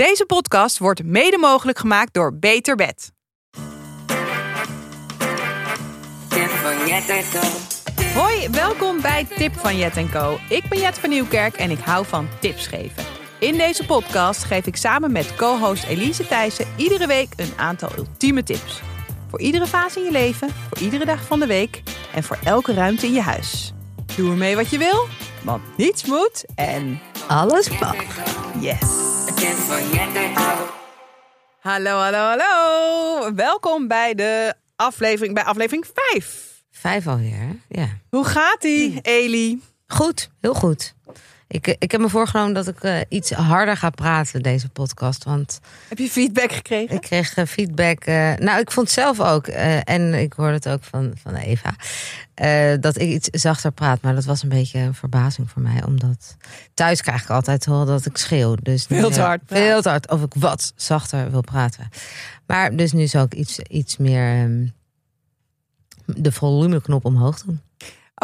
Deze podcast wordt mede mogelijk gemaakt door Beter Bed. Tip van Jet Co. Hoi, welkom bij Tip van Jet Co. Ik ben Jet van Nieuwkerk en ik hou van tips geven. In deze podcast geef ik samen met co-host Elise Thijssen iedere week een aantal ultieme tips. Voor iedere fase in je leven, voor iedere dag van de week en voor elke ruimte in je huis. Doe ermee wat je wil, want niets moet en Alles mag. Yes. Hallo, hallo, hallo. Welkom bij de aflevering, bij aflevering 5. Vijf alweer, hè? ja. Hoe gaat ie, Eli? Goed, heel goed. Ik, eh, ik heb me voorgenomen dat ik eh, iets harder ga praten deze podcast. Want Heb je feedback gekregen? ik kreeg eh, feedback. nou, ik vond zelf ook. en ik hoorde het ook van, van Eva. dat ik iets zachter praat. Maar dat was een beetje een verbazing voor mij. Omdat thuis krijg ik altijd horen dat ik schreeuw. Dus nu, Veel te hard. Veel te hard. Of ik wat zachter wil praten. Maar dus nu zal ik iets, iets meer ehm, de volumeknop omhoog doen.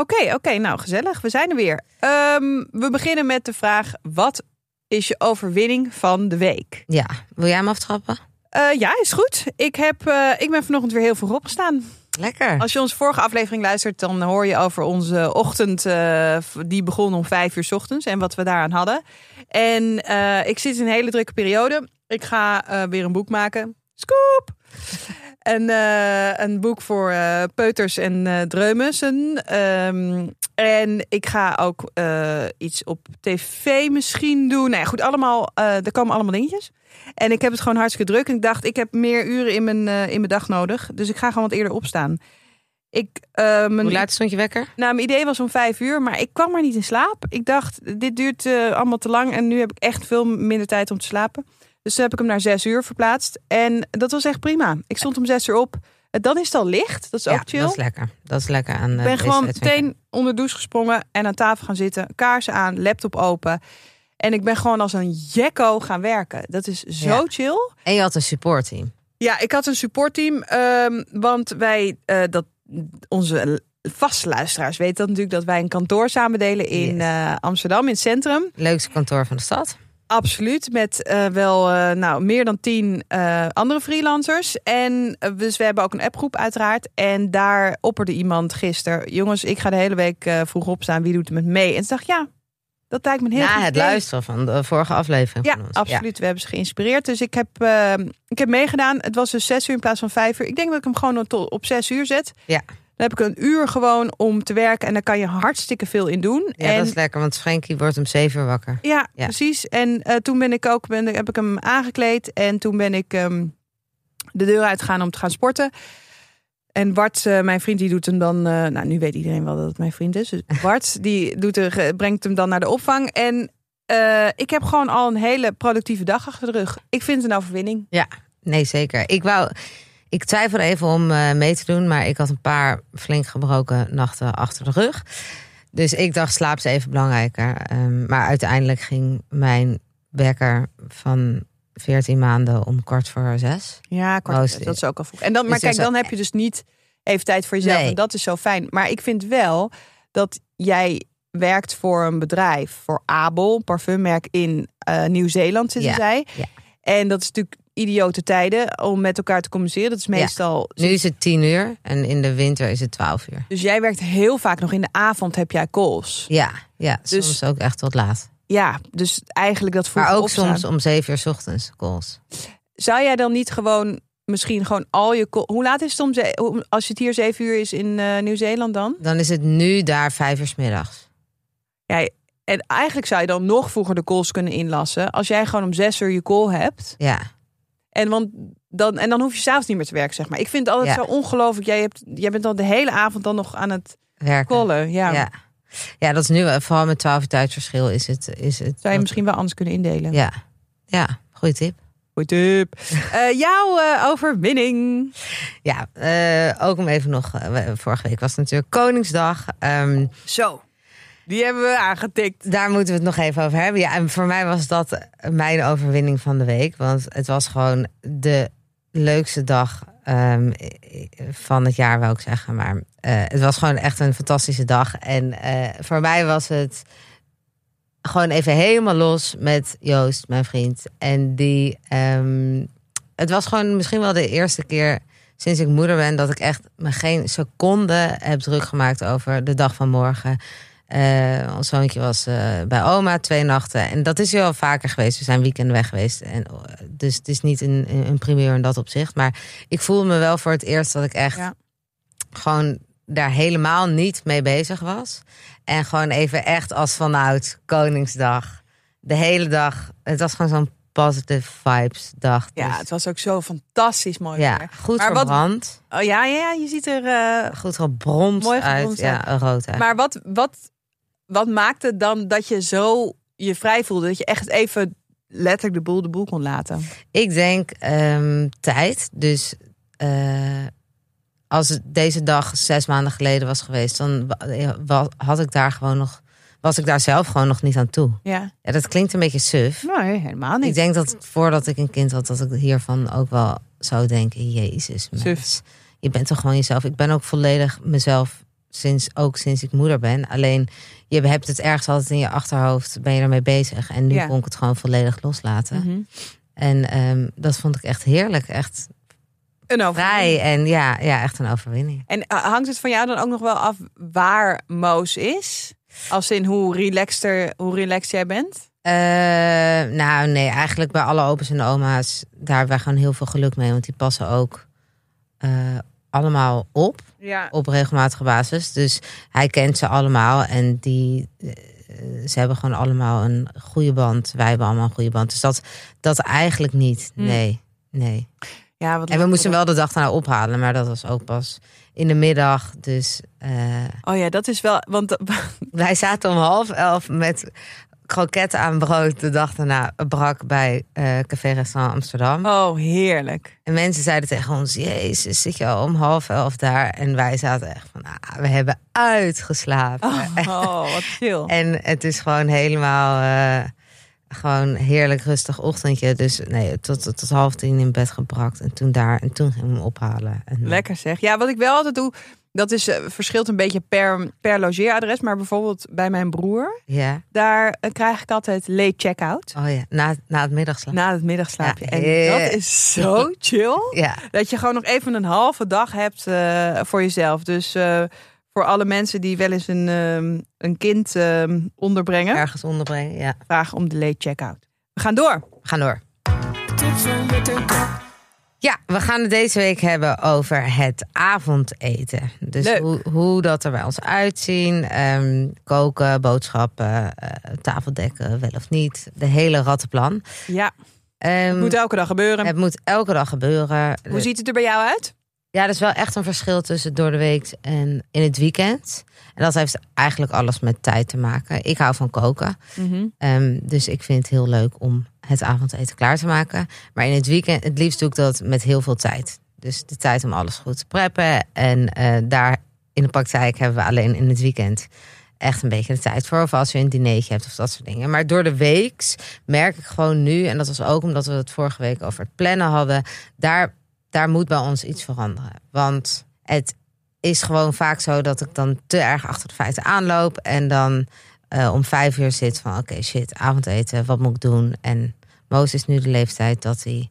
Oké, oké, nou gezellig. We zijn er weer. Ehm, we beginnen met de vraag: wat is je overwinning van de week? Ja, wil jij hem aftrappen? Eh, ja, is goed. Ik, heb, eh, ik ben vanochtend weer heel vroeg opgestaan. Lekker. Als je onze vorige aflevering luistert, dan hoor je over onze ochtend. eh, die begon om vijf uur 's ochtends en wat we daaraan hadden. En ik zit in een hele drukke periode. Ik ga weer een boek maken. Scoop! En eh, een boek voor eh, peuters en dreumessen. Ehm, en ik ga ook iets op tv misschien doen. Nou ja, goed, allemaal, er komen allemaal dingetjes. En ik heb het gewoon hartstikke druk. En ik dacht, ik heb meer uren in mijn, in mijn dag nodig. Dus ik ga gewoon wat eerder opstaan. Ik, mijn, Hoe laat stond je wekker? nou, mijn idee was om vijf uur, maar ik kwam maar niet in slaap. Ik dacht, dit duurt allemaal te lang en nu heb ik echt veel minder tijd om te slapen. Dus toen heb ik hem naar zes uur verplaatst. En dat was echt prima. Ik stond om zes uur op. Eh, Dan is het al licht. Dat is ook chill. dat is lekker. Dat is lekker aan. eh, Ik ben gewoon meteen onder de douche gesprongen en aan tafel gaan zitten. Kaarsen aan, laptop open. En ik ben gewoon als een jekko gaan werken. Dat is zo Ja. chill. En je had een supportteam. Ja, ik had een supportteam. ehm, want wij, eh, dat, onze vaste luisteraars weten dat natuurlijk dat wij een kantoor samen delen in Yes. eh, Amsterdam, in het centrum. Leukste kantoor van de stad. Absoluut, met eh, wel eh, nou, meer dan tien eh, andere freelancers. En dus we hebben ook een appgroep uiteraard. En daar opperde iemand gisteren... jongens, ik ga de hele week vroeg opstaan. Wie doet er met me mee? En toen dacht ja, dat lijkt me een heel Na goed het idee. luisteren van de vorige aflevering Ja, van ons. absoluut. We hebben ze geïnspireerd. Dus ik heb, ik heb meegedaan. Het was dus zes uur in plaats van vijf uur. Ik denk dat ik hem gewoon op zes uur zet. Ja. Dan heb ik een uur gewoon om te werken. En daar kan je hartstikke veel in doen. Ja, en dat is lekker, want Frenkie wordt om zeven uur wakker. Ja, Ja. precies. En eh, toen ben ik ook ben, heb ik hem aangekleed en toen ben ik ehm, de deur uitgegaan om te gaan sporten. En Bart, eh, mijn vriend, die doet hem dan. eh, nou, nu weet iedereen wel dat het mijn vriend is. Dus Bart, die doet er, brengt hem dan naar de opvang. En ik heb gewoon al een hele productieve dag achter de rug. Ik vind het een overwinning. Nee, zeker. Ik wou. Ik twijfelde even om eh, mee te doen, maar ik had een paar flink gebroken nachten achter de rug. Dus ik dacht, slaap is even belangrijker. Ehm, maar uiteindelijk ging mijn wekker van 14 maanden om kwart voor zes. Ja, kwart Oh, voor zes, dat is ook al vroeg. En dan, maar Dus kijk, dat is- dan heb je dus niet even tijd voor jezelf. Nee. En dat is zo fijn. Maar ik vind wel dat jij werkt voor een bedrijf, voor Abel, parfummerk in eh, Nieuw-Zeeland zitten Ja, zij. ja. En dat is natuurlijk idiote tijden om met elkaar te communiceren. Dat is meestal. Nu is het 10 uur en in de winter is het 12 uur. Dus jij werkt heel vaak nog in de avond heb jij calls. Ja, ja Dus- soms ook echt tot laat. Ja, dus eigenlijk dat vroeg Maar ook opstaan. soms om 7 uur 's ochtends calls. Zou jij dan niet gewoon misschien gewoon al je Hoe laat is het om ze- als het hier zeven uur is in eh, Nieuw-Zeeland dan? Dan is het nu daar 5 uur 's middags. Ja, en eigenlijk zou je dan nog vroeger de calls kunnen inlassen. Als jij gewoon om zes uur je call hebt. Ja, En, want dan, en dan hoef je s'avonds niet meer te werken, zeg maar. Ik vind het altijd Ja. zo ongelooflijk. Jij, hebt, jij bent dan de hele avond dan nog aan het werken. callen. Ja. Ja. ja, dat is nu, eh, vooral met 12 uur tijdsverschil, is het. Is het Zou je misschien wel anders kunnen indelen. Ja, ja goede tip. Goed tip. Eh, jouw eh, overwinning. Ja, ook om even nog. vorige week was het natuurlijk Koningsdag. Ehm, Zo. Die hebben we aangetikt. daar moeten we het nog even over hebben. Ja, en voor mij was dat mijn overwinning van de week. Want het was gewoon de leukste dag ehm, van het jaar, wou ik zeggen. Maar eh, het was gewoon echt een fantastische dag. En eh, voor mij was het gewoon even helemaal los met Joost, mijn vriend. En die, ehm, het was gewoon misschien wel de eerste keer sinds ik moeder ben dat ik echt me geen seconde heb druk gemaakt over de dag van morgen. Eh, ons zoontje was eh, bij oma twee nachten. En dat is wel vaker geweest. We zijn weekend weg geweest. En, eh, dus het is niet een, een primeur in dat opzicht. Maar ik voelde me wel voor het eerst dat ik echt Ja. gewoon daar helemaal niet mee bezig was. En gewoon even echt als vanuit Koningsdag. De hele dag. Het was gewoon zo'n positive vibes dag. Ja, Dus, het was ook zo fantastisch mooi ja weer. goed Maar wat- gebrand. Oh ja, ja, ja, je ziet er... Goed gebrond Mooi uit. Ja, rood uit. Maar wat, wat, wat maakte dan dat je zo je vrij voelde? Dat je echt even letterlijk de boel de boel kon laten? Ik denk ehm, tijd. Dus eh, als het deze dag zes maanden geleden was geweest, dan wa- had ik daar gewoon nog, was ik daar zelf gewoon nog niet aan toe. Ja. Ja, dat klinkt een beetje suf. Nee, helemaal niet. Ik denk dat voordat ik een kind had, dat ik hiervan ook wel zou denken: Jezus, mens, je bent toch gewoon jezelf. Ik ben ook volledig mezelf sinds ook sinds ik moeder ben. Alleen je hebt het ergens altijd in je achterhoofd, ben je ermee bezig. En nu Ja. kon ik het gewoon volledig loslaten. Mhm. En ehm, dat vond ik echt heerlijk. Echt Een overwinning. vrij. En ja, ja, echt een overwinning. En eh, hangt het van jou dan ook nog wel af waar Moos is? Als in hoe relaxter, hoe relaxed jij bent? Eh, nou, nee, eigenlijk bij alle opa's en oma's, daar hebben wij gewoon heel veel geluk mee. Want die passen ook eh, allemaal op, Ja. op regelmatige basis. Dus hij kent ze allemaal en die, eh, ze hebben gewoon allemaal een goede band. Wij hebben allemaal een goede band. Dus dat, dat eigenlijk niet. Hmm. Nee, nee. ja wat En we moesten wel de dag daarna ophalen, maar dat was ook pas in de middag. Dus eh, Oh ja, dat is wel. Want wij zaten om half elf met kroketten aan brood de dag daarna brak bij eh Café Restaurant Amsterdam. oh, heerlijk. En mensen zeiden tegen ons, jezus, zit je al om half elf daar? En wij zaten echt van, ah, we hebben uitgeslapen. Oh, wat chill. En het is gewoon helemaal, eh, gewoon heerlijk rustig ochtendje. Dus nee, tot, tot, tot half tien in bed gebrakt. En toen daar, en toen gingen we hem ophalen. En, Lekker zeg. Ja, wat ik wel altijd doe, dat is, eh, verschilt een beetje per, per logeeradres. Maar bijvoorbeeld bij mijn broer, Ja, daar eh, krijg ik altijd late check-out. oh ja, na, na het middagslaap. Na het middagslaapje. Ja, en dat is zo chill. Ja, Dat je gewoon nog even een halve dag hebt eh, voor jezelf. Dus eh, voor alle mensen die wel eens een, ehm, een kind ehm, onderbrengen, ergens onderbrengen, ja. vraag om de late check-out. We gaan door. We gaan door. Ja, we gaan het deze week hebben over het avondeten. Dus Leuk. hoe, hoe dat er bij ons uitzien. Ehm, koken, boodschappen, eh, tafeldekken, wel of niet. De hele rattenplan. Ja, Ehm, het moet elke dag gebeuren. het moet elke dag gebeuren. Hoe ziet het er bij jou uit? Ja, er is wel echt een verschil tussen door de week en in het weekend. En dat heeft eigenlijk alles met tijd te maken. Ik hou van koken. Ehm, dus ik vind het heel leuk om het avondeten klaar te maken. Maar in het weekend, het liefst doe ik dat met heel veel tijd. Dus de tijd om alles goed te preppen. En eh, daar in de praktijk hebben we alleen in het weekend echt een beetje de tijd voor. Of als je een dinertje hebt of dat soort dingen. Maar door de weeks merk ik gewoon nu, en dat was ook omdat we het vorige week over het plannen hadden, daar, daar moet bij ons iets veranderen. Want het is gewoon vaak zo dat ik dan te erg achter de feiten aanloop en dan eh, om vijf uur zit van oké shit, avondeten, wat moet ik doen? En Moos is nu de leeftijd dat hij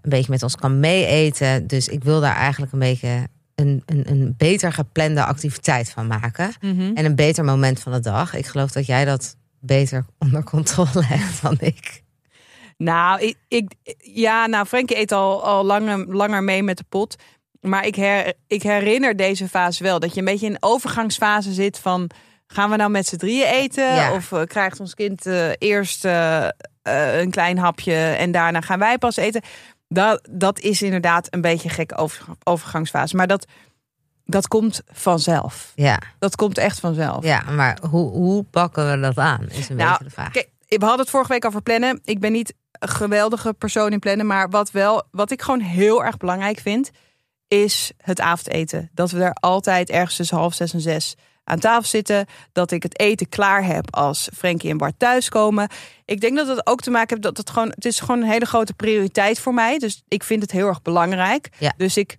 een beetje met ons kan meeeten. Dus ik wil daar eigenlijk een beetje een, een, een beter geplande activiteit van maken. En een beter moment van de dag. Ik geloof dat jij dat beter onder controle hebt dan ik. Nou, ik, ik, ja, nou, Frenkie eet al, al langer, langer mee met de pot. Maar ik, her, ik herinner deze fase wel. Dat je een beetje in een overgangsfase zit van... gaan we nou met z'n drieën eten? Ja. Of eh, krijgt ons kind eh, eerst eh, een klein hapje... en daarna gaan wij pas eten? Dat, dat is inderdaad een beetje een gekke over, overgangsfase. Maar dat, dat komt vanzelf. Ja, Dat komt echt vanzelf. ja maar hoe, hoe pakken we dat aan? Is een Nou, beetje de vraag. Kijk, we hadden het vorige week over plannen. Ik ben niet een geweldige persoon in plannen. Maar wat, wel, wat ik gewoon heel erg belangrijk vind, is het avondeten. Dat we daar altijd ergens tussen half zes en zes aan tafel zitten. Dat ik het eten klaar heb als Frenkie en Bart thuiskomen. Ik denk dat het ook te maken heeft dat het gewoon... Het is gewoon een hele grote prioriteit voor mij. Dus ik vind het heel erg belangrijk. Ja. Dus ik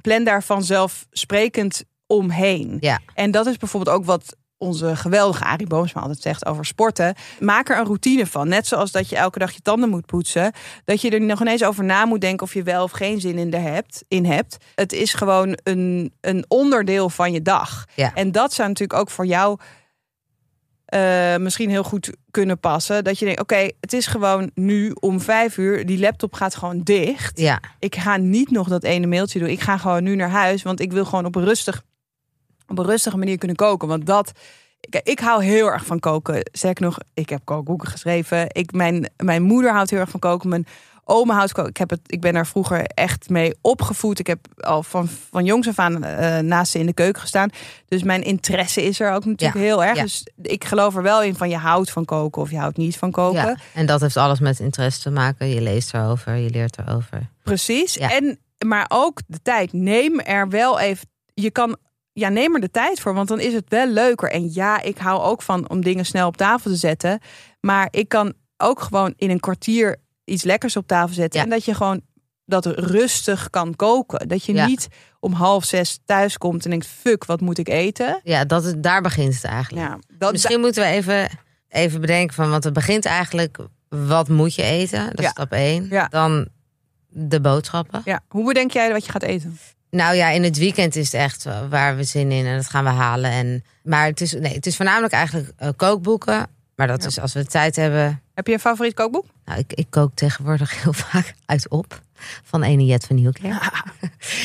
plan daar vanzelfsprekend omheen. Ja. En dat is bijvoorbeeld ook wat onze geweldige Arie Boomsma altijd zegt over sporten. Maak er een routine van. Net zoals dat je elke dag je tanden moet poetsen. Dat je er nog ineens over na moet denken of je wel of geen zin in, er hebt, in hebt. Het is gewoon een, een onderdeel van je dag. Ja. En dat zou natuurlijk ook voor jou eh, misschien heel goed kunnen passen. Dat je denkt, oké, het is gewoon nu om vijf uur. Die laptop gaat gewoon dicht. Ja, Ik ga niet nog dat ene mailtje doen. Ik ga gewoon nu naar huis. Want ik wil gewoon op een, rustig, op een rustige manier kunnen koken. Want dat... Kijk, ik hou heel erg van koken. Sterker nog, ik heb kookboeken geschreven. Ik, mijn, mijn moeder houdt heel erg van koken. Mijn oma houdt koken. Ik, heb het, ik ben er vroeger echt mee opgevoed. Ik heb al van, van jongs af aan eh, naast ze in de keuken gestaan. Dus mijn interesse is er ook natuurlijk Ja, heel erg. ja. Dus ik geloof er wel in van je houdt van koken of je houdt niet van koken. ja. En dat heeft alles met interesse te maken. Je leest erover, je leert erover. Precies. En, maar ook de tijd. Neem er wel even. Je kan. Ja, neem er de tijd voor, want dan is het wel leuker. En ja, ik hou ook van om dingen snel op tafel te zetten. Maar ik kan ook gewoon in een kwartier iets lekkers op tafel zetten. Ja. En dat je gewoon dat rustig kan koken. Dat je Ja. niet om half zes thuis komt en denkt: fuck, wat moet ik eten? Ja, dat, is- daar begint het eigenlijk. Ja, dat, Misschien moeten we even, even bedenken van, want het begint eigenlijk, wat moet je eten? Dat is Ja. stap één. Dan de boodschappen. ja. Hoe bedenk jij wat je gaat eten? Nou ja, in het weekend is het echt waar we zin in en dat gaan we halen. En, maar het is, nee, het is voornamelijk eigenlijk eh, kookboeken. Maar dat Ja. is als we tijd hebben. Heb je een favoriet kookboek? Nou, ik, ik kook tegenwoordig heel vaak uit op. Van ene Jet van Nieuwkerk.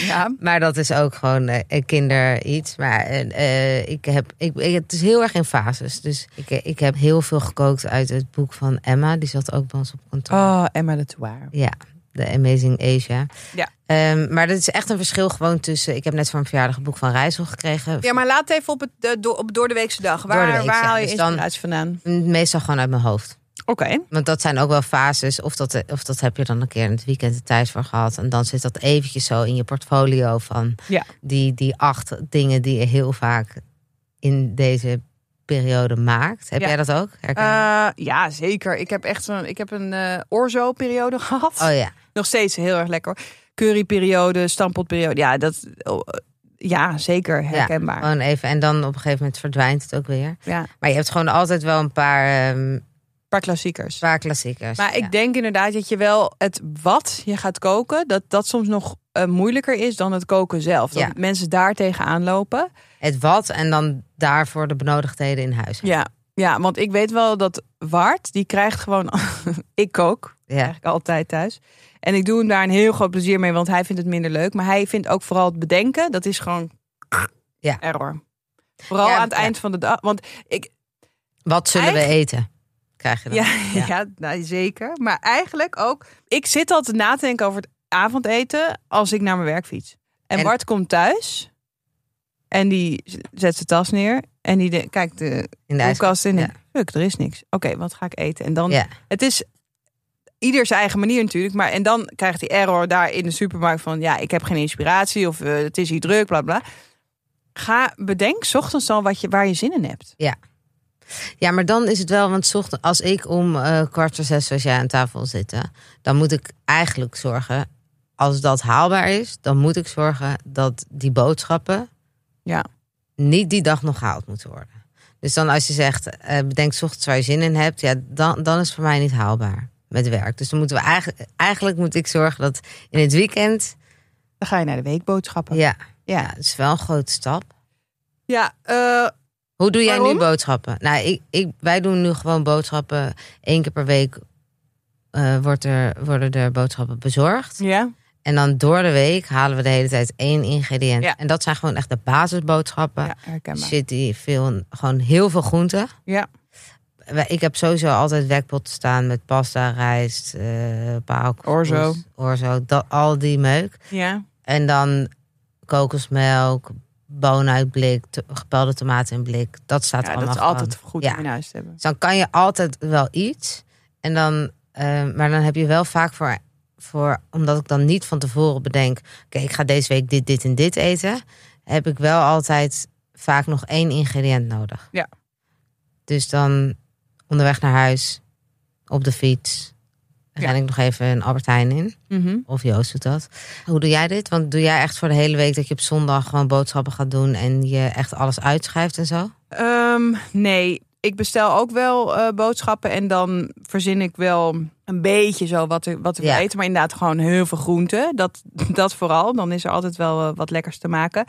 Ja. Maar dat is ook gewoon een kinder iets. Maar eh, ik heb, ik, ik- het is heel erg in fases. Dus ik, ik heb heel veel gekookt uit het boek van Emma. Die zat ook bij ons op kantoor. Oh, Emma de Touar. Ja, The Amazing Asia. Ja. Ehm, maar dat is echt een verschil gewoon tussen... Ik heb net voor een verjaardag een boek van Rijssel gekregen. Ja, maar laat even op het door, op door de weekse dag. Waar, Door de week, waar ja. haal je Dus dan- inspiratie vandaan? Meestal gewoon uit mijn hoofd. Oké. Want dat zijn ook wel fases. Of dat, of dat heb je dan een keer in het weekend de tijd voor gehad. En dan zit dat eventjes zo in je portfolio van Ja. die, die acht dingen die je heel vaak in deze periode maakt. Heb Ja. jij dat ook? Eh, ja, zeker. Ik heb echt zo'n, ik heb een eh orzo-periode gehad. oh ja. Nog steeds heel erg lekker. Curryperiode, stampotperiode. Ja, dat, oh, eh, ja, zeker herkenbaar. Gewoon even. En dan op een gegeven moment verdwijnt het ook weer. Ja, Maar je hebt gewoon altijd wel een paar, een paar klassiekers. paar klassiekers. Maar ik denk inderdaad dat je wel het wat je gaat koken, dat dat soms nog eh, moeilijker is dan het koken zelf. Dat Ja. mensen daar tegenaan lopen. Het wat en dan daarvoor de benodigdheden in huis. Ja, ja, want ik weet wel dat Wart, die krijgt gewoon... ik kook, Ja. eigenlijk altijd thuis. En ik doe hem daar een heel groot plezier mee, want hij vindt het minder leuk. Maar hij vindt ook vooral het bedenken, dat is gewoon Ja. error. Vooral Ja, aan het ja. eind van de dag. Want ik, Wat zullen we eten? Krijg je dan. ja, ja. nou, zeker. Maar eigenlijk ook, ik zit altijd na te denken over het avondeten als ik naar mijn werk fiets. En, En- Bart komt thuis en die zet zijn tas neer. En die de, kijkt de in de koelkast in. Ja. en, Fuck, er is niks. Oké, wat ga ik eten? En dan, Ja. het is ieder zijn eigen manier natuurlijk. Maar en dan krijgt hij error daar in de supermarkt van, ja, ik heb geen inspiratie of eh, het is hier druk, bla bla. Ga bedenk 's ochtends al wat je, waar je zin in hebt. Ja, maar dan is het wel, want 's ochtend- als ik om eh, kwart voor zes zoals jij aan tafel zit, dan moet ik eigenlijk zorgen, als dat haalbaar is, dan moet ik zorgen dat die boodschappen Ja. niet die dag nog gehaald moeten worden. Dus dan als je zegt, eh, bedenk 's ochtends waar je zin in hebt, ja, dan, dan is het voor mij niet haalbaar met werk. Dus dan moeten we eigenlijk, eigenlijk moet ik zorgen dat in het weekend, Dan ga je naar de weekboodschappen. ja, Ja, ja het is wel een grote stap. ja eh, Hoe doe jij Waarom? nu boodschappen? Nou, ik, ik, wij doen nu gewoon boodschappen. Eén keer per week eh, wordt er, worden er boodschappen bezorgd. ja. En dan door de week halen we de hele tijd één ingrediënt. Ja. En dat zijn gewoon echt de basisboodschappen. ja herkenbaar. Zit die veel, gewoon heel veel groenten. Ja. Ik heb sowieso altijd wekpotten staan met pasta, rijst, eh paalkoek, Orzo. orzo, dat, al die meuk. Ja. En dan kokosmelk, bonen uit blik, gepelde tomaten in blik. Dat staat ja, allemaal dat is gewoon. altijd goed Ja. in huis te hebben. Dus dan kan je altijd wel iets. En dan, eh, maar dan heb je wel vaak voor, voor, omdat ik dan niet van tevoren bedenk, oké, ik ga deze week dit, dit en dit eten, heb ik wel altijd vaak nog één ingrediënt nodig. Ja. Dus dan onderweg naar huis, op de fiets, ren ik nog even een Albert Heijn in. Mhm. Of Joost doet dat. Hoe doe jij dit? Want doe jij echt voor de hele week dat je op zondag gewoon boodschappen gaat doen en je echt alles uitschrijft en zo? Ehm, nee, ik bestel ook wel eh, boodschappen en dan verzin ik wel een beetje zo wat, ik- wat ik Ja. wil eten. Maar inderdaad gewoon heel veel groenten. Dat, dat vooral. Dan is er altijd wel eh, wat lekkers te maken.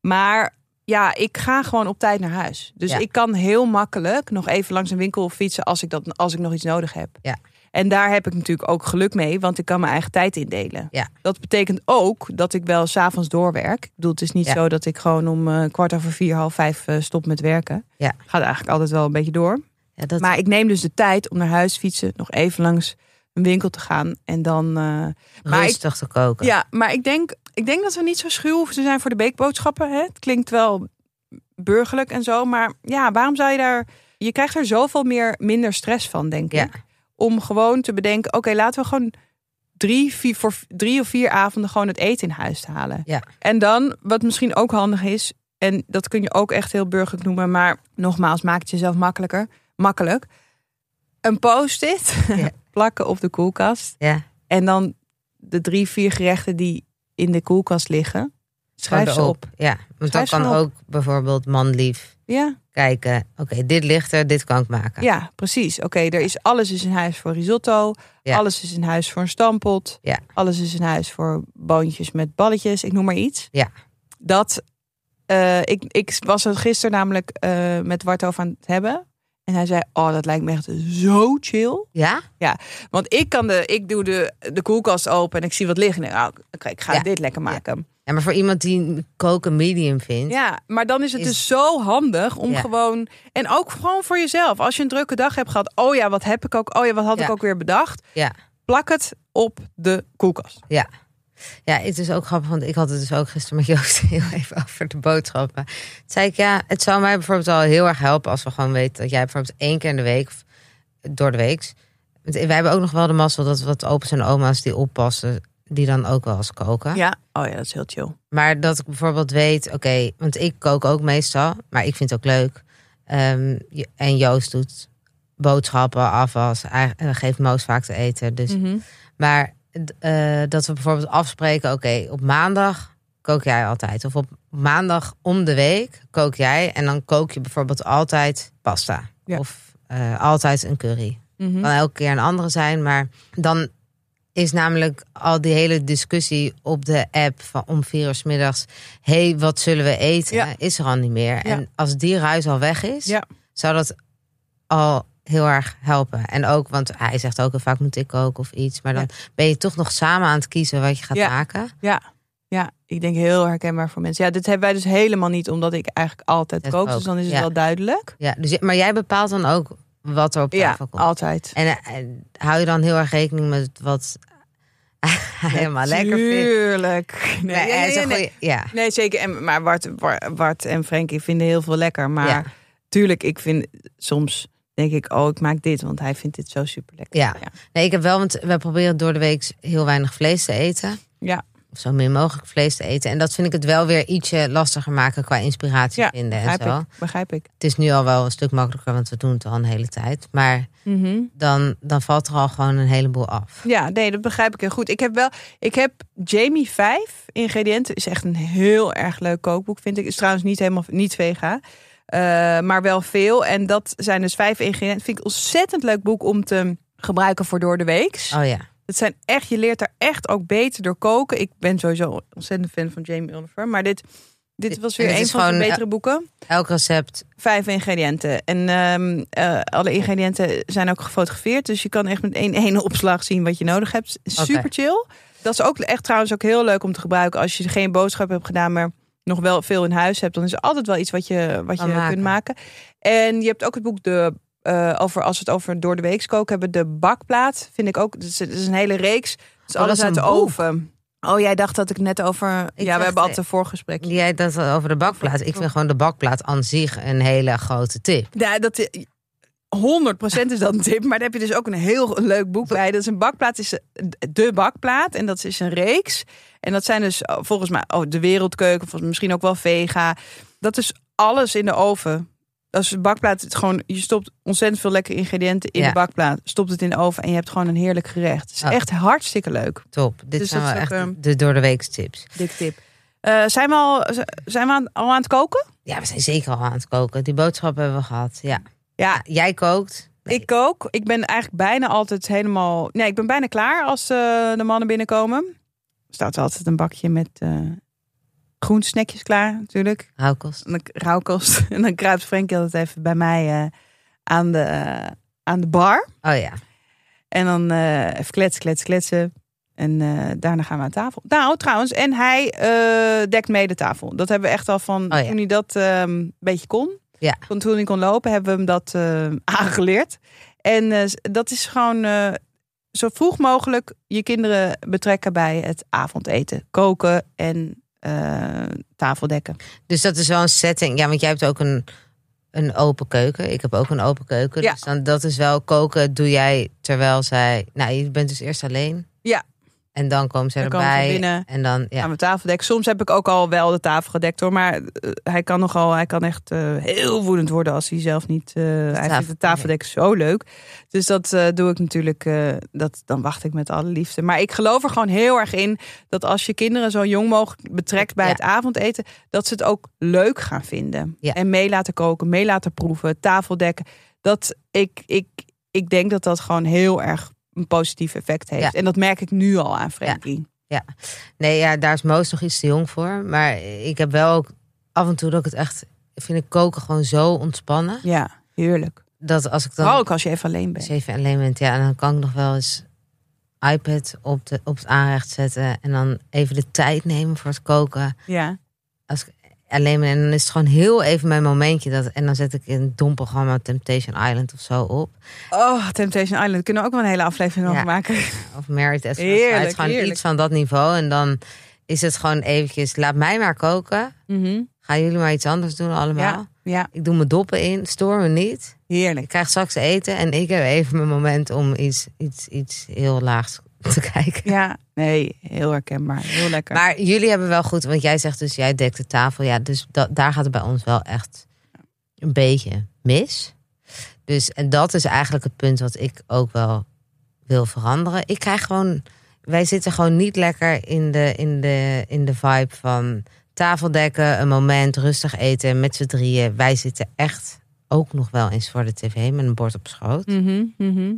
Maar ja, ik ga gewoon op tijd naar huis. Dus Ja. ik kan heel makkelijk nog even langs een winkel fietsen als ik, dat, als ik nog iets nodig heb. Ja. En daar heb ik natuurlijk ook geluk mee, want ik kan mijn eigen tijd indelen. Ja. Dat betekent ook dat ik wel s'avonds doorwerk. Ik bedoel, het is niet Ja. zo dat ik gewoon om eh, kwart over vier, half vijf eh, stop met werken. Ja. Gaat eigenlijk altijd wel een beetje door. Ja, dat, Maar ik neem dus de tijd om naar huis fietsen, nog even langs een winkel te gaan en dan. eh, maar ik- rustig te koken. ja, maar ik denk, ik denk dat we niet zo schuw hoeven te zijn voor de beekboodschappen. Hè? Het klinkt wel burgerlijk en zo, maar ja, waarom zou je daar? Je krijgt er zoveel meer minder stress van, denk ik. Om gewoon te bedenken, oké, laten we gewoon drie, vier, voor drie of vier avonden gewoon het eten in huis te halen. Ja. En dan, wat misschien ook handig is, en dat kun je ook echt heel burgerlijk noemen, maar nogmaals, maak het jezelf makkelijker. Makkelijk. Een post-it Ja. plakken op de koelkast. Ja. En dan de drie, vier gerechten die in de koelkast liggen. Schrijf ze op. Ja, want dan Schrijf kan ook bijvoorbeeld manlief Ja, kijken. Oké, dit ligt er, dit kan ik maken. ja precies. Oké, er is alles is in huis voor risotto. Ja. Alles is in huis voor een stampot. Ja. Alles is in huis voor boontjes met balletjes. Ik noem maar iets. Ja. Dat, eh, ik, ik was er gisteren namelijk eh, met Wart over aan het hebben. En hij zei, oh, dat lijkt me echt zo chill. Ja? Want ik kan de, ik doe de, de koelkast open en ik zie wat liggen. En oh, oké, ik ga Ja. dit lekker maken. Ja, maar voor iemand die koken medium vindt. Ja, maar dan is het Is- dus zo handig om Ja. gewoon... En ook gewoon voor jezelf. Als je een drukke dag hebt gehad. Oh ja, wat heb ik ook... Oh ja, wat had ik Ja. ook weer bedacht. Ja. Plak het op de koelkast. Ja. Ja, het is ook grappig, want ik had het dus ook gisteren met Joost heel even over de boodschappen. Toen zei ik, ja, het zou mij bijvoorbeeld al heel erg helpen als we gewoon weten dat jij bijvoorbeeld één keer in de week, of door de week, wij hebben ook nog wel de mazzel dat wat opa's en oma's die oppassen, die dan ook wel eens koken. Ja. Oh ja, dat is heel chill. Maar dat ik bijvoorbeeld weet, oké, want ik kook ook meestal, maar ik vind het ook leuk. Ehm, en Joost doet boodschappen, afwas, geeft Moos vaak te eten. Dus Mhm. maar eh, dat we bijvoorbeeld afspreken, oké, op maandag kook jij altijd. Of op maandag om de week kook jij. En dan kook je bijvoorbeeld altijd pasta. Ja. Of eh, altijd een curry. Mhm. Kan elke keer een andere zijn. Maar dan is namelijk al die hele discussie op de app van om vier uur middags. hey, wat zullen we eten? Ja. Is er al niet meer. En als die ruis al weg is, zou dat al heel erg helpen. En ook, want hij zegt ook heel vaak moet ik koken of iets. Maar dan ben je toch nog samen aan het kiezen wat je gaat Ja. maken. Ja. Ja, ik denk heel herkenbaar voor mensen. Ja, dit hebben wij dus helemaal niet, omdat ik eigenlijk altijd kook. Dus ook, dan is het ja. wel duidelijk. Ja, dus, maar jij bepaalt dan ook wat er op Ja, tafel komt. altijd. En, en hou je dan heel erg rekening met wat helemaal lekker vindt? Tuurlijk. Nee, Nee, nee. ja. Nee, zeker. En, maar Bart, Bart, en Frankie vinden heel veel lekker. Maar tuurlijk, ik vind soms denk ik, oh, ik maak dit, want hij vindt dit zo super lekker. Ja. Nee, ik heb wel, want we proberen door de week heel weinig vlees te eten. Ja. Of zo min mogelijk vlees te eten. En dat vind ik het wel weer ietsje lastiger maken qua inspiratie Ja, vinden en begrijp zo. ik. Begrijp ik. Het is nu al wel een stuk makkelijker, want we doen het al een hele tijd. Maar Mhm. dan, dan valt er al gewoon een heleboel af. Ja, nee, dat begrijp ik heel goed. Ik heb wel, ik heb Jamie 5 ingrediënten. Is echt een heel erg leuk kookboek, vind ik. Is trouwens niet helemaal niet vega. Eh, maar wel veel. En dat zijn dus vijf ingrediënten. Vind ik een ontzettend leuk boek om te gebruiken voor door de week. Oh ja. Het zijn echt, je leert er echt ook beter door koken. Ik ben sowieso ontzettend fan van Jamie Oliver. Maar dit, dit was weer een van gewoon, betere boeken. Elk recept. Vijf ingrediënten. En ehm, eh, alle ingrediënten zijn ook gefotografeerd. Dus je kan echt met één ene opslag zien wat je nodig hebt. Super chill. Dat is ook echt trouwens ook heel leuk om te gebruiken. Als je geen boodschap hebt gedaan, maar nog wel veel in huis hebt. Dan is er altijd wel iets wat je, wat je maken. kunt maken. En je hebt ook het boek de... eh, over, als we het over door de week koken hebben, de bakplaat. Vind ik ook. Het is, is een hele reeks. Het is Oh, alles is uit de boek. oven. Oh, jij dacht dat ik net over. ja, we hebben altijd een voorgesprek. Jij dat over de bakplaat. Ik vind gewoon de bakplaat aan zich een hele grote tip. Ja, dat 100% is dat een tip. Maar daar heb je dus ook een heel leuk boek bij. Dat is een bakplaat, is de bakplaat. En dat is een reeks. En dat zijn dus oh, volgens mij oh, de wereldkeuken, volgens misschien ook wel vega. Dat is alles in de oven. als een bakplaat, het gewoon, je stopt ontzettend veel lekkere ingrediënten in Ja. de bakplaat. Stopt het in de oven en je hebt gewoon een heerlijk gerecht. Het is Oh. echt hartstikke leuk. Top. Dit Dus zijn wel echt ook, ehm, de door de week tips. Dik tip. Eh, zijn we, al, zijn we aan, al aan het koken? Ja, we zijn zeker al aan het koken. Die boodschap hebben we gehad. Ja. Ja, Jij kookt. Nee. ik kook. Ik ben eigenlijk bijna altijd helemaal... Nee, ik ben bijna klaar als eh, de mannen binnenkomen. Er staat altijd een bakje met eh groentesnackjes klaar natuurlijk. Rauwkost. En dan rauwkost. En dan kruipt altijd even bij mij eh, aan, de, aan de bar. Oh ja. En dan even kletsen, kletsen, kletsen. En daarna gaan we aan tafel. Nou, trouwens, en hij dekt mee de tafel. Dat hebben we echt al van Oh ja. toen hij dat eh, een beetje kon. Ja. Van toen hij kon lopen, hebben we hem dat eh, aangeleerd. En eh, dat is gewoon eh, zo vroeg mogelijk je kinderen betrekken bij het avondeten. Koken en eh tafel dekken. Dus dat is wel een setting. Ja, want jij hebt ook een, een open keuken. Ik heb ook een open keuken. Ja. Dus dan, dat is wel koken doe jij terwijl zij... Nou, je bent dus eerst alleen. Ja. En dan komen ze Dan erbij. En dan, ja. Aan mijn tafel dekken. Soms heb ik ook al wel de tafel gedekt hoor. Maar eh, hij kan nogal, hij kan echt eh, heel woedend worden als hij zelf niet. eh hij vindt de tafeldekken zo leuk. Dus dat doe ik natuurlijk. dat, dan wacht ik met alle liefde. Maar ik geloof er gewoon heel erg in dat als je kinderen zo jong mogelijk betrekt bij Ja. het avondeten, dat ze het ook leuk gaan vinden. Ja. En mee laten koken, mee laten proeven, tafeldekken. Dat ik, ik, ik denk dat dat gewoon heel erg een positief effect heeft. Ja. En dat merk ik nu al aan Frankie. Nee, ja, daar is Moos nog iets te jong voor. Maar ik heb wel ook af en toe dat ik het echt... Vind ik koken gewoon zo ontspannen. Ja, heerlijk. Dat als ik dan... Ook als je even alleen bent. Als je even alleen bent, ja, en dan kan ik nog wel eens iPad op, de, op het aanrecht zetten en dan even de tijd nemen voor het koken. Ja. Als ik alleen ben, en dan is het gewoon heel even mijn momentje. Dat, en dan zet ik een dom programma Temptation Island of zo op. Oh, Temptation Island. Kunnen we ook wel een hele aflevering Ja. over maken. Of Married Sight. Het is gewoon heerlijk. iets van dat niveau. En dan is het gewoon eventjes, laat mij maar koken. Gaan jullie maar iets anders doen allemaal. Ja, ja, Ik doe mijn doppen in, stoor me niet. Ik heerlijk. krijg straks eten en ik heb even mijn moment om iets, iets, iets heel laags te kijken. Ja, nee, heel herkenbaar. Heel lekker. Maar jullie hebben wel goed, want jij zegt dus jij dekt de tafel. Ja, dus da- daar gaat het bij ons wel echt een beetje mis. Dus en dat is eigenlijk het punt wat ik ook wel wil veranderen. Ik krijg gewoon, wij zitten gewoon niet lekker in de, in de, in de vibe van tafeldekken, een moment, rustig eten met z'n drieën. Wij zitten echt ook nog wel eens voor de tv met een bord op schoot. Mhm, mhm.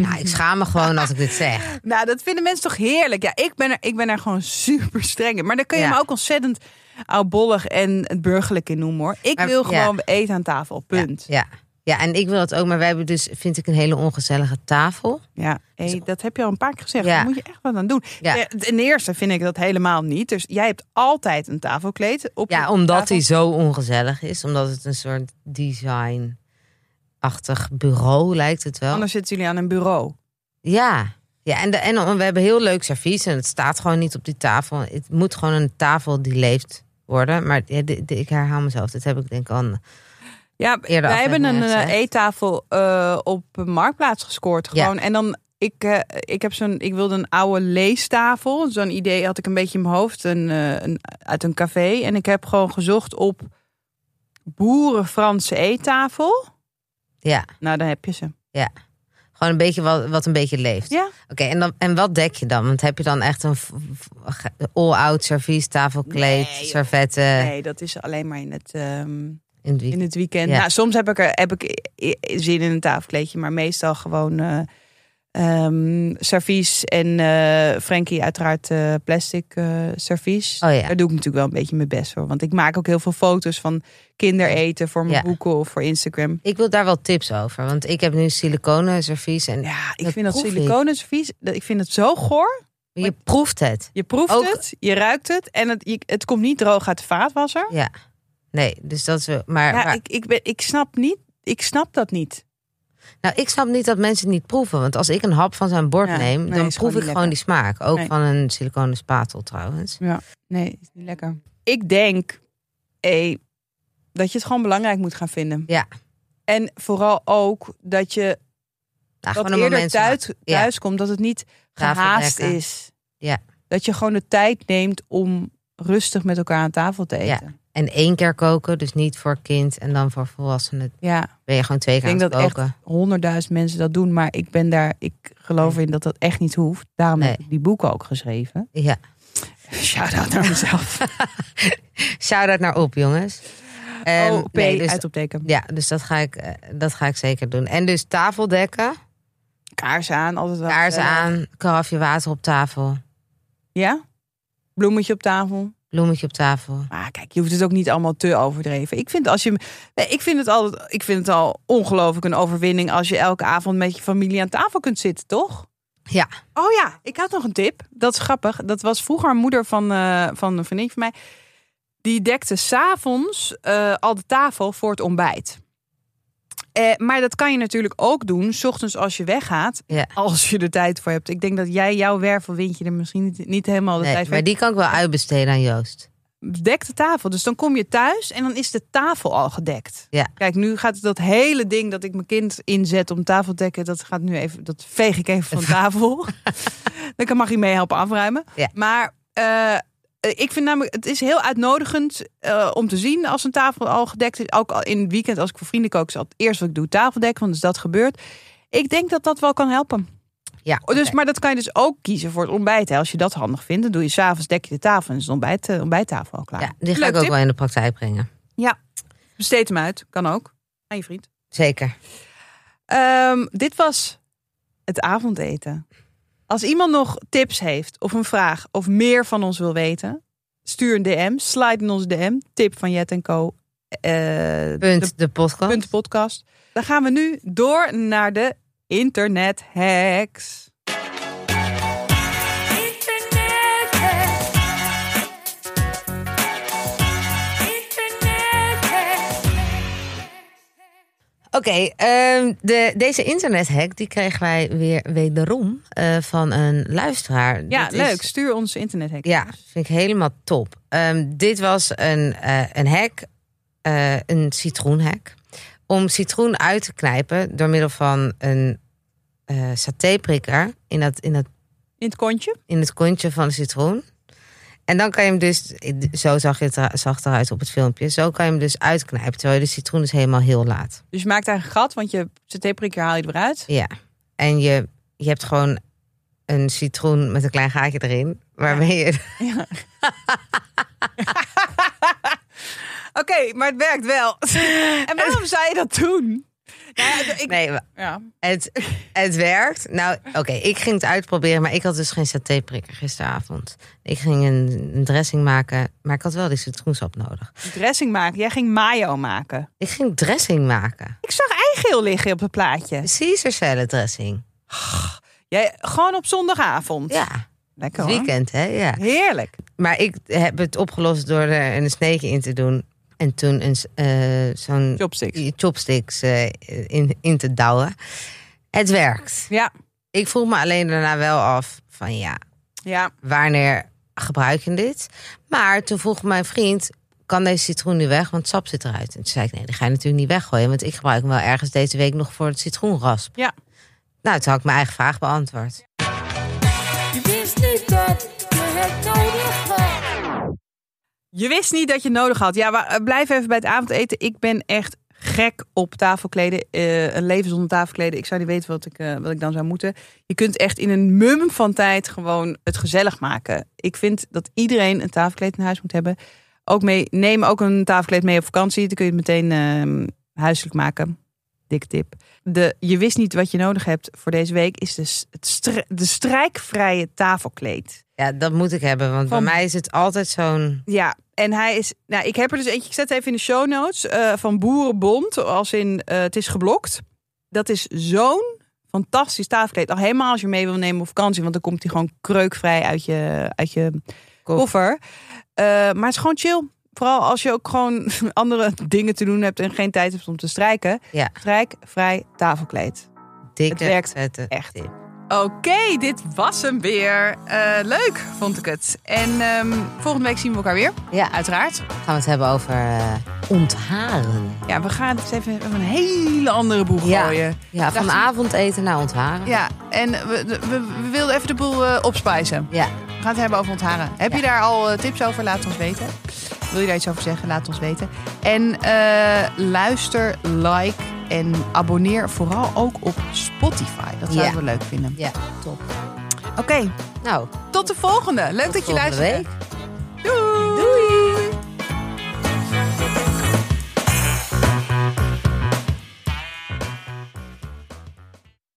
Nou, ik schaam me gewoon als ik dit zeg. Nou, dat vinden mensen toch heerlijk. Ja, ik ben er, ik ben er gewoon super streng in. Maar dan kun je Ja. me ook ontzettend oudbollig en het burgerlijk in noemen hoor. Ik Maar- wil ja. gewoon eten aan tafel. Punt. Ja, ja, en ik wil het ook, maar wij hebben dus, vind ik, een hele ongezellige tafel. Ja, hey, dat heb je al een paar keer gezegd. Ja. Daar moet je echt wat aan doen. Ja. Ja, Ten eerste vind ik dat helemaal niet. Dus jij hebt altijd een tafelkleed op Ja, omdat tafel. hij zo ongezellig is. Omdat het een soort design-achtig bureau lijkt het wel. Anders zitten jullie aan een bureau. Ja, ja en, de, en we hebben heel leuk servies en het staat gewoon niet op die tafel. Het moet gewoon een tafel die leeft worden. Maar ja, de- de- ik herhaal mezelf. Dit heb ik denk ik al. Ja, wij hebben een eh, eettafel eh, op Marktplaats gescoord. Ja. Gewoon. En dan, ik, eh, ik, heb zo'n, ik wilde een oude leestafel. Zo'n idee had ik een beetje in mijn hoofd. Een, een, uit een café. En ik heb gewoon gezocht op boeren Franse eettafel. Ja, Nou, dan heb je ze. gewoon een beetje wat, wat een beetje leeft. Ja. Oké, en, dan, en wat dek je dan? Want heb je dan echt een all-out servies, tafelkleed, Nee, servetten Nee, dat is alleen maar in het, ehm, in het weekend? in het weekend. Ja. Nou, soms heb ik, er, heb ik zin in een tafelkleedje. Maar meestal gewoon eh ehm, servies. En eh Frankie uiteraard eh, plastic servies. Oh ja. Daar doe ik natuurlijk wel een beetje mijn best voor. Want ik maak ook heel veel foto's van kindereten voor mijn Ja. boeken of voor Instagram. Ik wil daar wel tips over. Want ik heb nu siliconen servies en Ja, ik Dat vind dat siliconen servies, dat- ik vind het zo goor. je proeft het. Je proeft Ook- het, je ruikt het en het, je- het komt niet droog uit de vaatwasser. Ja. Nee, dus dat wel- maar, Ja, maar ik, ik, ben, ik snap niet, ik snap dat niet. nou, ik snap niet dat mensen het niet proeven. Want als ik een hap van zijn bord Ja, neem, nee, dan proef gewoon ik gewoon die smaak. Ook Nee. van een siliconen spatel trouwens. Ja, nee, is niet lekker. Ik denk eh, dat je het gewoon belangrijk moet gaan vinden. Ja. En vooral ook dat je Nou, een eerder thuis, Ja. thuis komt, dat het niet gehaast is. Ja. Dat je gewoon de tijd neemt om rustig met elkaar aan tafel te eten. En één keer koken, dus niet voor kind en dan voor volwassenen. Ja, Ben je gewoon twee keer ik denk aan dat echt honderdduizend mensen dat doen. Maar ik ben daar, ik geloof in dat dat echt niet hoeft. Daarom Nee. heb ik die boeken ook geschreven. Ja. Shout-out naar mezelf. Shout-out naar op, jongens. Ehm, oh, P, nee, dus, uitroepteken. ja, dus dat ga, ik, eh, dat ga ik zeker doen. En dus tafeldekken, Kaarsen aan, altijd wel. kaarsen aan, karafje water op tafel, Ja? Bloemetje op tafel. Bloemetje op tafel. Maar kijk, je hoeft het ook niet allemaal te overdreven. Ik vind als je, nee, ik vind het altijd, ik vind het al ongelooflijk een overwinning als je elke avond met je familie aan tafel kunt zitten, toch? Ja. Oh ja, ik had nog een tip. Dat is grappig. Dat was vroeger een moeder van, eh, van een vriendin van mij. Die dekte s'avonds eh al de tafel voor het ontbijt. Eh, maar dat kan je natuurlijk ook doen, s ochtends als je weggaat. Ja. Als je er tijd voor hebt. Ik denk dat jij jouw wervelwindje er misschien niet, niet helemaal de Nee, tijd voor maar hebt. die kan ik wel uitbesteden aan Joost. Dek de tafel. Dus dan kom je thuis en dan is de tafel al gedekt. Ja. Kijk, nu gaat dat hele ding dat ik mijn kind inzet om tafel te dekken, dat gaat nu even, dat veeg ik even van tafel. dan kan- mag hij mee helpen afruimen. Ja. Maar eh, ik vind namelijk, het is heel uitnodigend eh, om te zien als een tafel al gedekt is. Ook al in het weekend als ik voor vrienden kook, is het eerst wat ik doe tafel dekken, want dus dat gebeurt. Ik denk dat dat wel kan helpen. Ja, Dus, oké. maar dat kan je dus ook kiezen voor het ontbijt. Hè. Als je dat handig vindt, dan doe je s'avonds dek je de tafel en is de ontbijt, eh, ontbijttafel al klaar. ja, die ga Leuk ik ook tip. wel in de praktijk brengen. Besteed hem uit, kan ook. Aan je vriend. Zeker. Ehm, dit was het avondeten. Als iemand nog tips heeft of een vraag of meer van ons wil weten, stuur een DM, slide in onze DM, tip van Jet Co. eh, Punt de de, podcast. punt podcast. Dan gaan we nu door naar de internet hacks. Oké, ehm, de, deze internethack die kregen wij weer wederom eh, van een luisteraar. Ja, is- leuk. Stuur ons internet hack. Ja, vind ik helemaal top. Ehm, dit was een, eh, een hack, eh, een citroenhack. Om citroen uit te knijpen door middel van een satéprikker in, dat, in, dat, In het kontje. in het kontje van de citroen. En dan kan je hem dus, zo zag, je het zag eruit op het filmpje, zo kan je hem dus uitknijpen terwijl je de citroen dus helemaal heel laat. Dus je maakt daar een gat, want je CT-prikker haal je eruit. Ja, en je, je hebt gewoon een citroen met een klein gaatje erin, waarmee je Ja. Oké, maar het werkt wel. en waarom zou je dat doen? Nou ja, ik, Nee, ja. Het, het werkt. Nou, oké, ik ging het uitproberen, maar ik had dus geen satéprikker gisteravond. Ik ging een, een dressing maken, maar ik had wel die citroensap nodig. dressing maken. Jij ging mayo maken. Ik ging dressing maken. Ik zag eigeel liggen op het plaatje. Caesar dressing. Jij, gewoon op zondagavond. Ja, Lekker hoor. weekend, hè? Ja. Heerlijk. Maar ik heb het opgelost door er een sneetje in te doen. En toen een, eh, zo'n Chopsticks. chopsticks eh, in, in te douwen. Het werkt. Ja. Ik vroeg me alleen daarna wel af van ja, Ja. wanneer gebruik je dit? Maar toen vroeg mijn vriend, kan deze citroen nu weg? Want het sap zit eruit. En toen zei ik, nee, die ga je natuurlijk niet weggooien. Want ik gebruik hem wel ergens deze week nog voor het citroenrasp. Ja. Nou, toen had ik mijn eigen vraag beantwoord. Je wist niet dat je het nodig had. Je wist niet dat je het nodig had. Ja, maar eh, blijf even bij het avondeten. Ik ben echt gek op tafelkleden. Eh, een leven zonder tafelkleden. Ik zou niet weten wat ik, eh, wat ik dan zou moeten. Je kunt echt in een mum van tijd gewoon het gezellig maken. Ik vind dat iedereen een tafelkleed in huis moet hebben. Ook mee, neem ook een tafelkleed mee op vakantie. Dan kun je het meteen ehm, huiselijk maken. Dik tip. De, je wist niet wat je nodig hebt voor deze week. Is het de strijkvrije tafelkleed. Ja, dat moet ik hebben. Want Van- bij mij is het altijd zo'n... Ja, en hij is. Nou, ik heb er dus eentje. Ik zet even in de show notes. eh, van Boerenbond. Als in eh, het is geblokt. Dat is zo'n fantastisch tafelkleed. Al helemaal als je mee wil nemen op vakantie. Want dan komt hij gewoon kreukvrij uit je, uit je koffer. Eh, maar het is gewoon chill. Vooral als je ook gewoon andere dingen te doen hebt en geen tijd hebt om te strijken. Ja. Strijkvrij tafelkleed. Dikke, Het werkt vette echt. tip. Oké, dit was hem weer. Eh, leuk vond ik het. En ehm, volgende week zien we elkaar weer. Ja, Uiteraard. gaan we het hebben over eh, ontharen. Ja, we gaan het even op een hele andere boeg Ja. gooien. Ja, van Dacht- avondeten naar ontharen. Ja, en we, we, we wilden even de boel eh, opspijzen. Ja. We gaan het hebben over ontharen. Heb je daar al tips over? Laat ons weten. Wil je daar iets over zeggen? Laat ons weten. En eh, luister, like en abonneer vooral ook op Spotify. Dat zouden Ja. we leuk vinden. Ja, top. Oké, Nou, tot de volgende. Leuk dat je luistert. week.